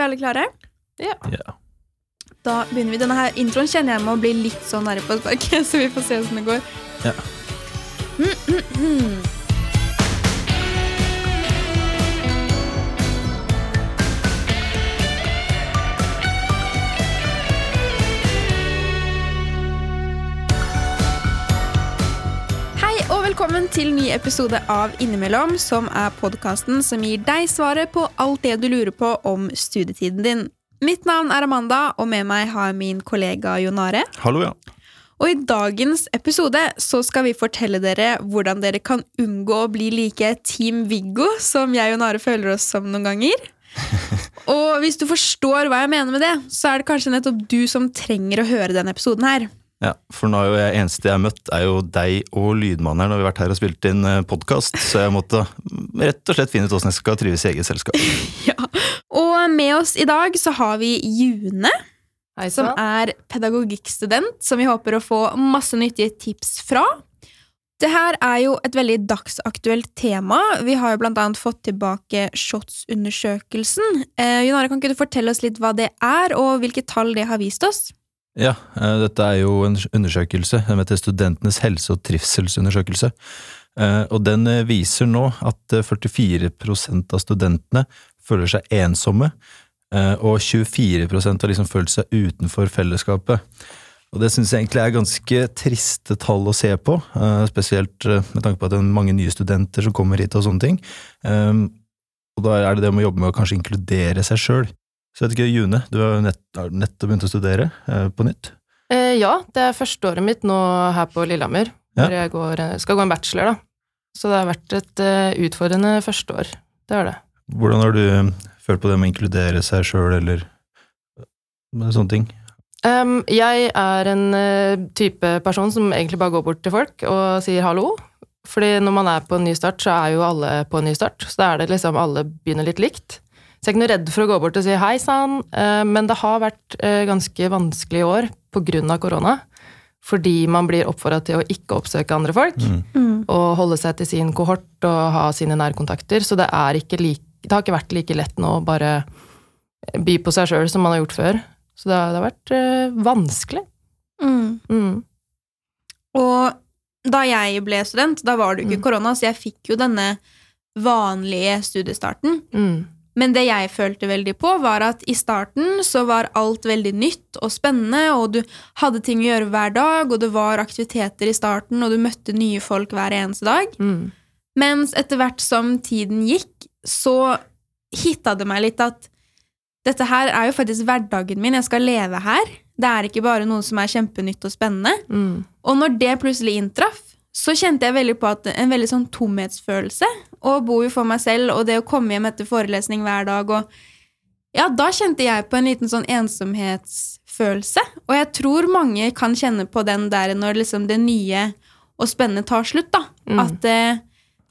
vi alle klare? Ja. Ja. Da begynner vi. Denne her introen kjenner jeg må bli litt sånn nære på sparket, så vi får se hvordan det går. Ja. Mm, mm, mm. Velkommen til ny episode av Innimellom, som er podkasten som gir deg svaret på alt det du lurer på om studietiden din. Mitt navn er Amanda, og med meg har jeg min kollega Jonare. Hallo, ja. Og i dagens episode så skal vi fortelle dere hvordan dere kan unngå å bli like Team Viggo som jeg og Nare føler oss som noen ganger. Og hvis du forstår hva jeg mener med det, så er det kanskje nettopp du som trenger å høre denne episoden her. Ja. For nå er jo jeg eneste jeg har møtt, er jo deg og lydmannen her når vi har vært her og spilt inn podkast, så jeg måtte rett og slett finne ut åssen jeg skal trives i eget selskap. Ja. Og med oss i dag så har vi June, Hei som er pedagogikkstudent, som vi håper å få masse nyttige tips fra. Det her er jo et veldig dagsaktuelt tema. Vi har jo blant annet fått tilbake SHoTS-undersøkelsen. Eh, Junare, kan ikke du fortelle oss litt hva det er, og hvilke tall det har vist oss? Ja, eh, dette er jo en undersøkelse. Den heter Studentenes helse- og trivselsundersøkelse. Eh, Og den eh, viser nå at eh, 44% av studentene føler seg ensomme, og 24% har liksom følt seg utenfor fellesskapet. Og det syns jeg egentlig er ganske triste tall å se på, spesielt med tanke på at det er mange nye studenter som kommer hit og sånne ting. Og da er det det med å jobbe med å kanskje inkludere seg sjøl. Så jeg vet ikke, June, du har nett, nettopp begynt å studere eh, på nytt. Eh, ja, det er førsteåret mitt nå her på Lillehammer, Ja. hvor jeg går, eh, skal gå en bachelor, da. Så det har vært et uh, utfordrende førsteår. Det har det. Hvordan har du eh, følt på det med å inkludere seg sjøl, eller med sånne ting? Um, jeg er en uh, type person som egentlig bare går bort til folk og sier hallo. Fordi når man er på en ny start, så er jo alle på en ny start. Så da er det liksom alle begynner litt likt. Så jeg er ikke noe redd for å gå bort og si hei sann, eh, men det har vært eh, ganske vanskelig i år av korona. Fordi man blir oppfordra til å ikke oppsøke andre folk, Mm. og holde seg til sin kohort og ha sine nærkontakter. Så det, er ikke like, det har ikke vært like lett nå å bare by på seg sjøl som man har gjort før. Så det har, det har vært eh, vanskelig. Mm. Og da jeg ble student, da var det jo ikke Mm. korona, så jeg fikk jo denne vanlige studiestarten. Mm. Men det jeg følte veldig på, var at i starten så var alt veldig nytt og spennende, og du hadde ting å gjøre hver dag, og det var aktiviteter i starten, og du møtte nye folk hver eneste dag. Mm. Mens etter hvert som tiden gikk, så hitta det meg litt at dette her er jo faktisk hverdagen min, jeg skal leve her. Det er ikke bare noe som er kjempenytt og spennende. Mm. Og når det plutselig inntraff, så kjente jeg veldig på at en veldig sånn tomhetsfølelse. Å bo jo for meg selv, og det å komme hjem etter forelesning hver dag og Ja, da kjente jeg på en liten sånn ensomhetsfølelse. Og jeg tror mange kan kjenne på den der når liksom det nye og spennende tar slutt, da. Mm. At det,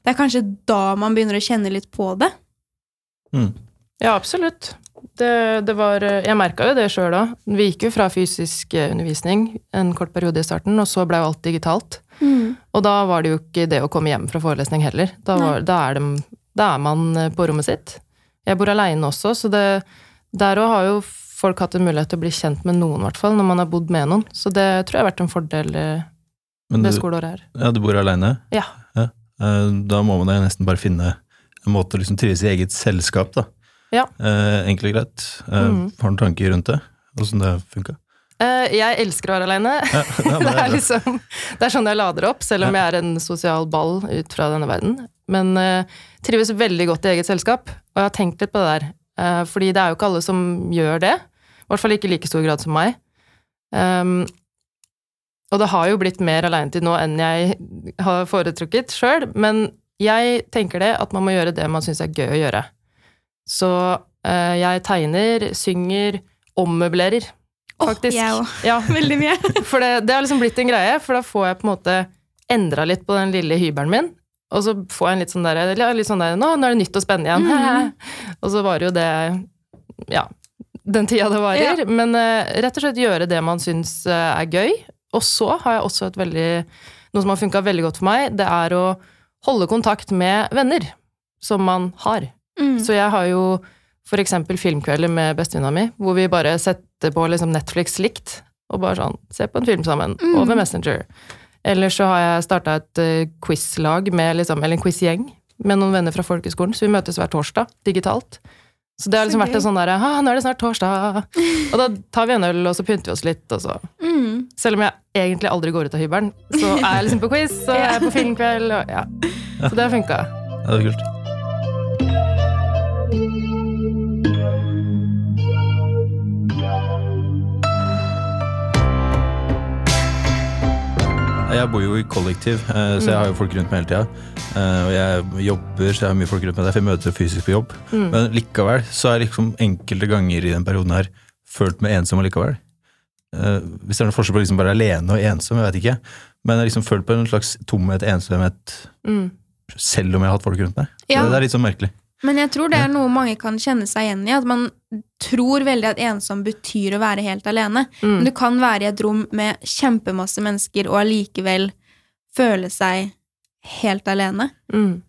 det er kanskje da man begynner å kjenne litt på det. Mm. Ja, absolutt. Det, det var, eh, jeg merka jo det sjøl òg. Vi gikk jo fra fysisk eh, undervisning en kort periode i starten, og så ble jo alt digitalt. Og da var det jo ikke det å komme hjem fra forelesning heller. Da, var, da, er, det, da er man eh, på rommet sitt. Jeg bor aleine også, så det, der òg har jo folk hatt en mulighet til å bli kjent med noen, i hvert fall, når man har bodd med noen. Så det tror jeg har vært en fordel eh, Men det du, skoleåret her. ja, du bor aleine? Ja. ja. Da må man jo nesten bare finne en måte å liksom trives i eget selskap, da. Ja. Eh, Enkelt og greit. Eh, Mm. Har du tanker rundt det? Åssen det funka? Eh, Jeg elsker å være aleine. Ja, det, det er er liksom, det er sånn jeg lader opp, selv om jeg er en sosial ball ut fra denne verden. Men uh, trives veldig godt i eget selskap, og jeg har tenkt litt på det der. Uh, fordi det er jo ikke alle som gjør det. I hvert fall ikke i like stor grad som meg. Um, og det har jo blitt mer aleinetid nå enn jeg har foretrukket sjøl, men jeg tenker det at man må gjøre det man syns er gøy å gjøre. Så uh, jeg tegner, synger, ommøblerer, Åh, Oh, jeg òg. Ja, Veldig mye. for det, det har liksom blitt en greie, for da får jeg på en måte endra litt på den lille hybelen min. Og så får jeg en litt sånn der, eller litt sånn der Nå, nå er det nytt og spennende igjen. Mhm. og så varer jo det Ja, den tida det varer. Men uh, rett og slett gjøre det man syns uh, er gøy. Og så har jeg også et veldig Noe som har funka veldig godt for meg, det er å holde kontakt med venner som man har. Mm. Så jeg har jo for eksempel filmkvelder med bestevenninna mi, hvor vi bare setter på liksom Netflix likt, og bare sånn Se på en film sammen, Mm. over Messenger. Eller så har jeg starta et uh, quizlag, liksom, eller en quizgjeng, med noen venner fra folkeskolen, så vi møtes hver torsdag, digitalt. Så det har liksom vært en sånn derre ah, 'Nå er det snart torsdag', og da tar vi en øl, og så pynter vi oss litt, og så Mm. Selv om jeg egentlig aldri går ut av hybelen, så er jeg liksom på quiz, og jeg er på filmkveld, og ja. Så det har funka. Ja, det er kult. Jeg bor jo i kollektiv, eh, så jeg har jo folk rundt meg hele tida. Eh, Og jeg jobber, så jeg har mye folk rundt meg, derfor jeg møter fysisk på jobb. Mm. Men likevel så har jeg liksom enkelte ganger i den perioden her følt meg ensom allikevel. Eh, Hvis det er noen forskjell på liksom bare alene og ensom, jeg vet ikke. Men jeg har liksom følt på en slags tomhet, ensomhet, Mm. selv om jeg har hatt folk rundt meg. Ja. Det, det er litt sånn merkelig. Men jeg tror det er noe mange kan kjenne seg igjen i. At man tror veldig at ensom betyr å være helt alene. Men Mm. du kan være i et rom med kjempemasse mennesker og allikevel føle seg helt alene. Mm.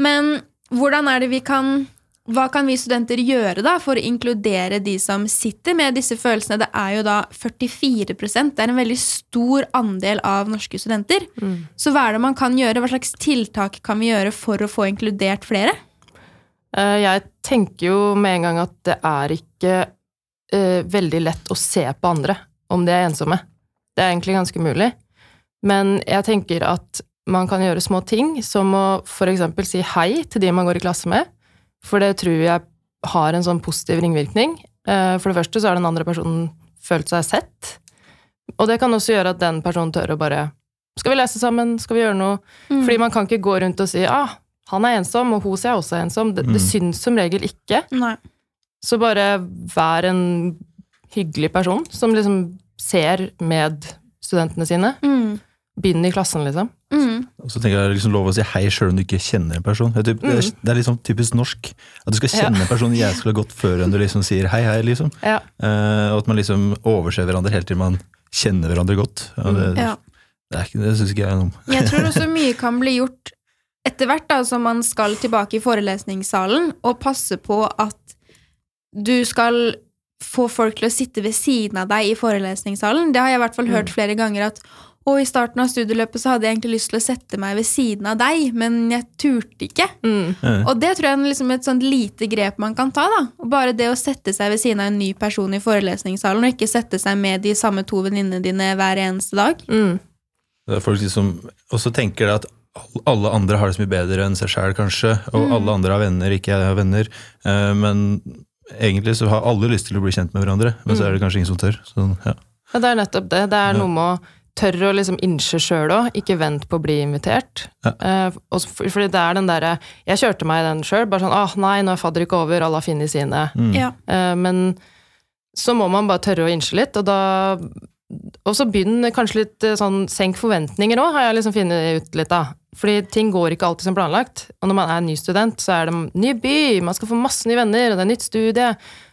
Men hvordan er det vi kan Hva kan vi studenter gjøre da for å inkludere de som sitter med disse følelsene? Det er jo da 44% Det er en veldig stor andel av norske studenter. Mm. Så hva er det man kan gjøre? Hva slags tiltak kan vi gjøre for å få inkludert flere? Eh, Jeg tenker jo med en gang at det er ikke uh, veldig lett å se på andre om de er ensomme. Det er egentlig ganske umulig. Men jeg tenker at man kan gjøre små ting, som å f.eks. si hei til de man går i klasse med. For det tror jeg har en sånn positiv ringvirkning. Eh, For det første så har den andre personen følt seg sett. Og det kan også gjøre at den personen tør å bare Skal vi lese sammen? Skal vi gjøre noe? Mm. Fordi man kan ikke gå rundt og si ah, han er ensom, og hun sier også er ensom. Det, det Mm. syns som regel ikke. Nei. Så bare vær en hyggelig person som liksom ser med studentene sine. Mm. Begynn i klassen, liksom. Mm. Og så tenker jeg det er liksom lov å si hei sjøl om du ikke kjenner en person. Det er, typ, det er, det er liksom typisk norsk. At du skal kjenne Ja. en person jeg skulle ha gått før enn du liksom sier hei, hei, liksom. Ja. Uh, og at man liksom overser hverandre helt til man kjenner hverandre godt. Og det, Ja. det, er ikke- det syns ikke jeg er noe om. Jeg tror også mye kan bli gjort etter hvert da, som man skal tilbake i forelesningssalen, og passe på at du skal få folk til å sitte ved siden av deg i forelesningssalen. Det har jeg i hvert fall hørt flere ganger at og i starten av studieløpet så hadde jeg egentlig lyst til å sette meg ved siden av deg, men jeg turte ikke. Mm. Og det tror jeg er liksom et sånt lite grep man kan ta. da. Og Bare det å sette seg ved siden av en ny person i forelesningssalen, og ikke sette seg med de samme to venninnene dine hver eneste dag. Mm. det er folk liksom også tenker at alle andre har det så mye bedre enn seg sjæl, kanskje. Og Mm. alle andre har venner, ikke jeg har venner. Eh, men egentlig så har alle lyst til å bli kjent med hverandre, men så er det kanskje ingen som tør. Så, ja. Ja, det er nettopp det. Det er Ja. noe med å tørre å liksom innse sjøl òg, ikke vent på å bli invitert. Ja. Eh, for- fordi det er den derre Jeg kjørte meg i den sjøl, bare sånn ah, nei, nå er fadderuka over, alle har funnet sine. Mm. Ja. Eh, men så må man bare tørre å innse litt, og da Og så begynn kanskje litt eh, sånn Senk forventninger òg, har jeg liksom funnet ut litt av. Fordi ting går ikke alltid som planlagt. Og når man er ny student, så er det ny by, man skal få masse nye venner, og det er nytt studie.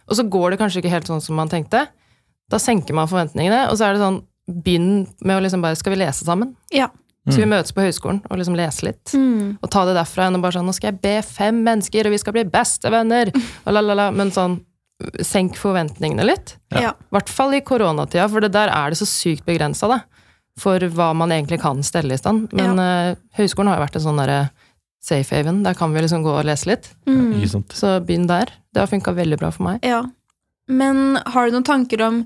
Og så går det kanskje ikke helt sånn som man tenkte. Da senker man forventningene, og så er det sånn Begynn med å liksom bare Skal vi lese sammen? Ja. Skal vi møtes på høyskolen og liksom lese litt? Mm. Og ta det derfra enn og bare sånn Nå skal jeg be fem mennesker, og vi skal bli bestevenner! Og la, la, la. Men sånn Senk forventningene litt. Ja. I hvert fall i koronatida, for det der er det så sykt begrensa, da. For hva man egentlig kan stelle i stand. Men eh, høyskolen har jo vært en sånn derre safe haven. Der kan vi liksom gå og lese litt. Mm. Så begynn der. Det har funka veldig bra for meg. Ja. Men har du noen tanker om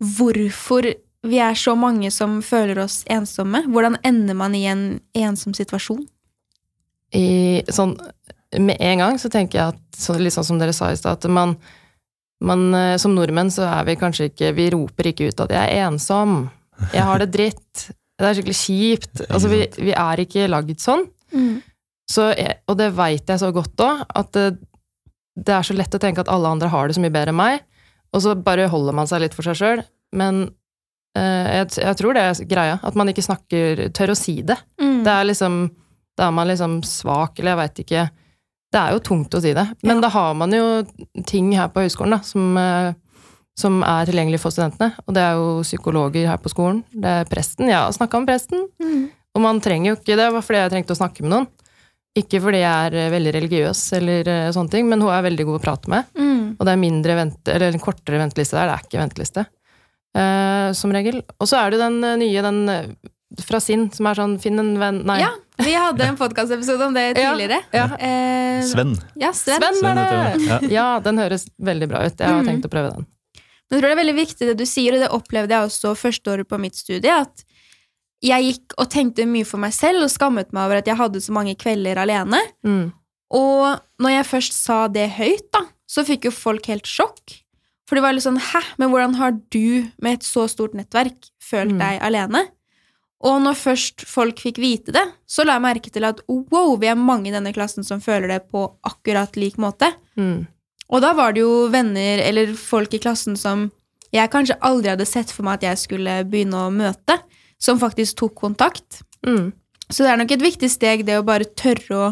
hvorfor vi er så mange som føler oss ensomme? Hvordan ender man i en ensom situasjon? I, sånn, med en gang så tenker jeg at så, litt sånn som dere sa i stad, at man, man eh, Som nordmenn så er vi kanskje ikke Vi roper ikke ut at 'jeg er ensom', 'jeg har det dritt', 'det er skikkelig kjipt'. Altså, vi, vi er ikke lagd sånn. Så, og det veit jeg så godt òg, at det, det er så lett å tenke at alle andre har det så mye bedre enn meg, og så bare holder man seg litt for seg sjøl. Men eh, jeg, jeg tror det er greia, at man ikke snakker Tør å si det. Mm. Det er liksom Da er man liksom svak, eller jeg veit ikke. Det er jo tungt å si det. Men Ja. da har man jo ting her på høyskolen da, som, eh, som er tilgjengelig for studentene. Og det er jo psykologer her på skolen. Det er presten. Jeg har snakka med presten. Mm. Og man trenger jo ikke det, var fordi jeg trengte å snakke med noen. Ikke fordi jeg er eh, veldig religiøs eller eh, sånne ting, men hun er veldig god å prate med. Mm. Og det er mindre vent, eller en kortere venteliste der. Det er ikke venteliste, eh, som regel. Og så er det jo den eh, nye, den fra Sinn, som er sånn Finn en venn Nei. Ja, vi hadde en podkastepisode om det tidligere. ja. Eh, Sven. Ja, Sven. Sven Sven er det. Ja. Ja, den høres veldig bra ut. Jeg har Mm. tenkt å prøve den. Jeg tror det er veldig viktig det du sier, og det opplevde jeg også første året på mitt studie, at jeg gikk og tenkte mye for meg selv og skammet meg over at jeg hadde så mange kvelder alene. Mm. Og når jeg først sa det høyt, da, så fikk jo folk helt sjokk. For det var litt sånn Hæ, men hvordan har du med et så stort nettverk følt Mm. deg alene? Og når først folk fikk vite det, så la jeg merke til at wow, vi er mange i denne klassen som føler det på akkurat lik måte. Mm. Og da var det jo venner eller folk i klassen som jeg kanskje aldri hadde sett for meg at jeg skulle begynne å møte, som faktisk tok kontakt. Mm. Så det er nok et viktig steg, det å bare tørre å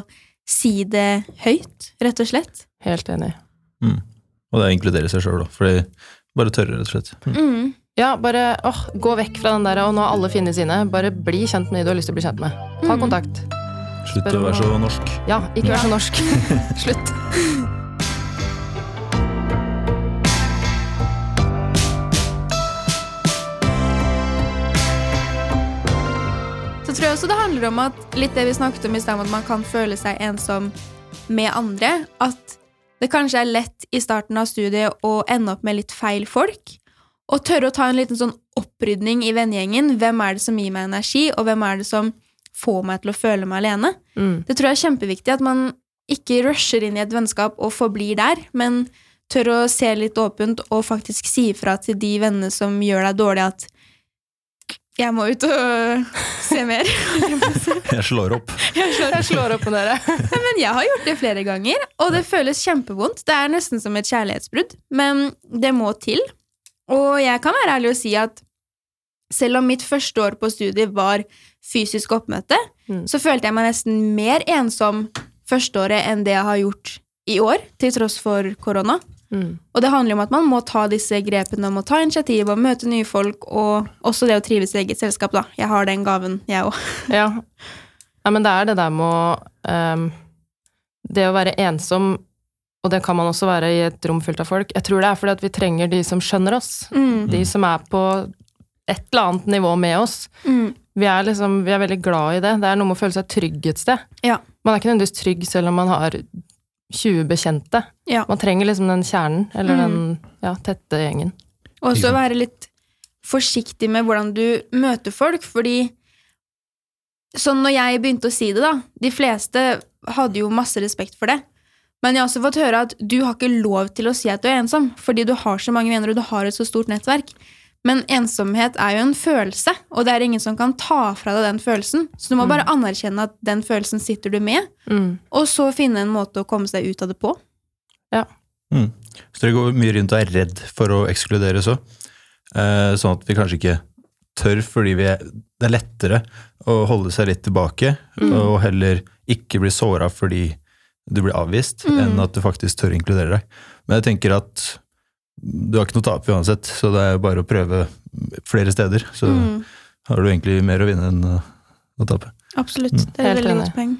si det høyt, rett og slett. Helt enig. Mm. Og det å inkludere seg sjøl, da. Fordi bare tørre, rett og slett. Mm. Mm. Ja, bare åh, gå vekk fra den der og nå har alle funnet sine. Bare bli kjent med de du har lyst til å bli kjent med. Ta Mm. kontakt. Slutt å være så norsk. Ja, ikke vær så norsk. Slutt. Så tror jeg også det handler om at litt det vi snakket om i stad, at man kan føle seg ensom med andre. At det kanskje er lett i starten av studiet å ende opp med litt feil folk. Og tørre å ta en liten sånn opprydning i vennegjengen. Hvem er det som gir meg energi, og hvem er det som får meg til å føle meg alene? Mm. Det tror jeg er kjempeviktig, at man ikke rusher inn i et vennskap og forblir der, men tør å se litt åpent og faktisk si ifra til de vennene som gjør deg dårlig, at jeg må ut og se mer. Jeg slår opp. Jeg slår opp med dere. Men jeg har gjort det flere ganger, og det føles kjempevondt. Det er nesten som et kjærlighetsbrudd, men det må til. Og jeg kan være ærlig og si at selv om mitt første år på studiet var fysisk oppmøte, Mm. så følte jeg meg nesten mer ensom førsteåret enn det jeg har gjort i år, til tross for korona. Mm. Og det handler om at man må ta disse grepene om å ta initiativ og møte nye folk, og også det å trives i eget selskap, da. Jeg har den gaven, jeg òg. Ja. ja, men det er det der med å um, Det å være ensom, og det kan man også være i et rom fullt av folk Jeg tror det er fordi at vi trenger de som skjønner oss. Mm. De som er på et eller annet nivå med oss. Mm. Vi er, liksom, vi er veldig glad i det. Det er noe med å føle seg trygg et sted. Ja. Man er ikke nødvendigvis trygg selv om man har 20 bekjente. Ja. Man trenger liksom den kjernen, eller Mm. den ja, tette gjengen. Og Ikke så være litt forsiktig med hvordan du møter folk, fordi Sånn når jeg begynte å si det, da De fleste hadde jo masse respekt for det. Men jeg har også fått høre at du har ikke lov til å si at du er ensom, fordi du har så mange venner og du har et så stort nettverk. Men ensomhet er jo en følelse, og det er ingen som kan ta fra deg den følelsen. Så du må Mm. bare anerkjenne at den følelsen sitter du med, Mm. og så finne en måte å komme seg ut av det på. Mm. Så dere går mye rundt og er redd for å ekskludere så. Eh, sånn at vi kanskje ikke tør fordi vi er, det er lettere å holde seg litt tilbake, Mm. og heller ikke bli såra fordi du blir avvist, Mm. enn at du faktisk tør å inkludere deg. Men jeg tenker at du har ikke noe å tape uansett, så det er bare å prøve flere steder. Så Mm. har du egentlig mer å vinne enn å, å tape. Absolutt. Mm. Det er et veldig godt poeng.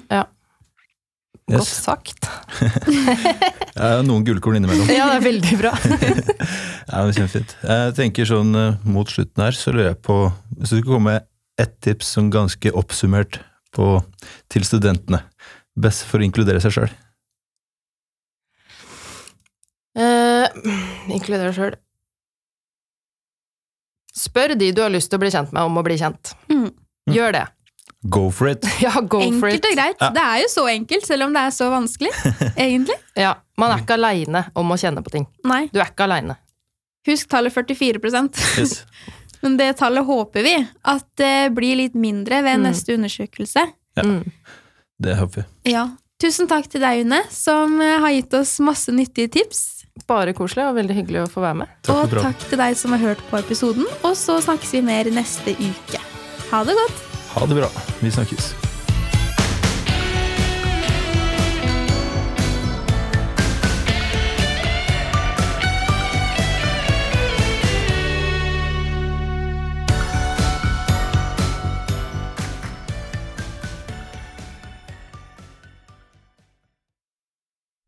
Godt Yes. sagt. Jeg har noen gullkorn innimellom. Ja, det er veldig bra. Ja, men Kjempefint. Jeg tenker sånn eh, mot slutten her, så lurer jeg på Hvis du skulle komme med ett tips som ganske oppsummert på, til studentene, best for å inkludere seg sjøl? Eh, inkludere sjøl. Spør de du har lyst til å bli kjent med, om å bli kjent. Mm. Gjør det. Go for it! Ja, go for it. Enkelt og greit. Ja. Det er jo så enkelt, selv om det er så vanskelig. Egentlig. Ja, Man er ikke aleine om å kjenne på ting. Nei. Du er ikke aleine. Husk tallet 44 Yes. Men det tallet håper vi at det blir litt mindre ved Mm. neste undersøkelse. Ja. Mm. Det håper vi. Ja. Tusen takk til deg, Une, som eh, har gitt oss masse nyttige tips. Bare koselig og veldig hyggelig å få være med. Takk og takk til deg som har hørt på episoden. Og så snakkes vi mer neste uke. Ha det godt! Ha det bra. Vi snakkes.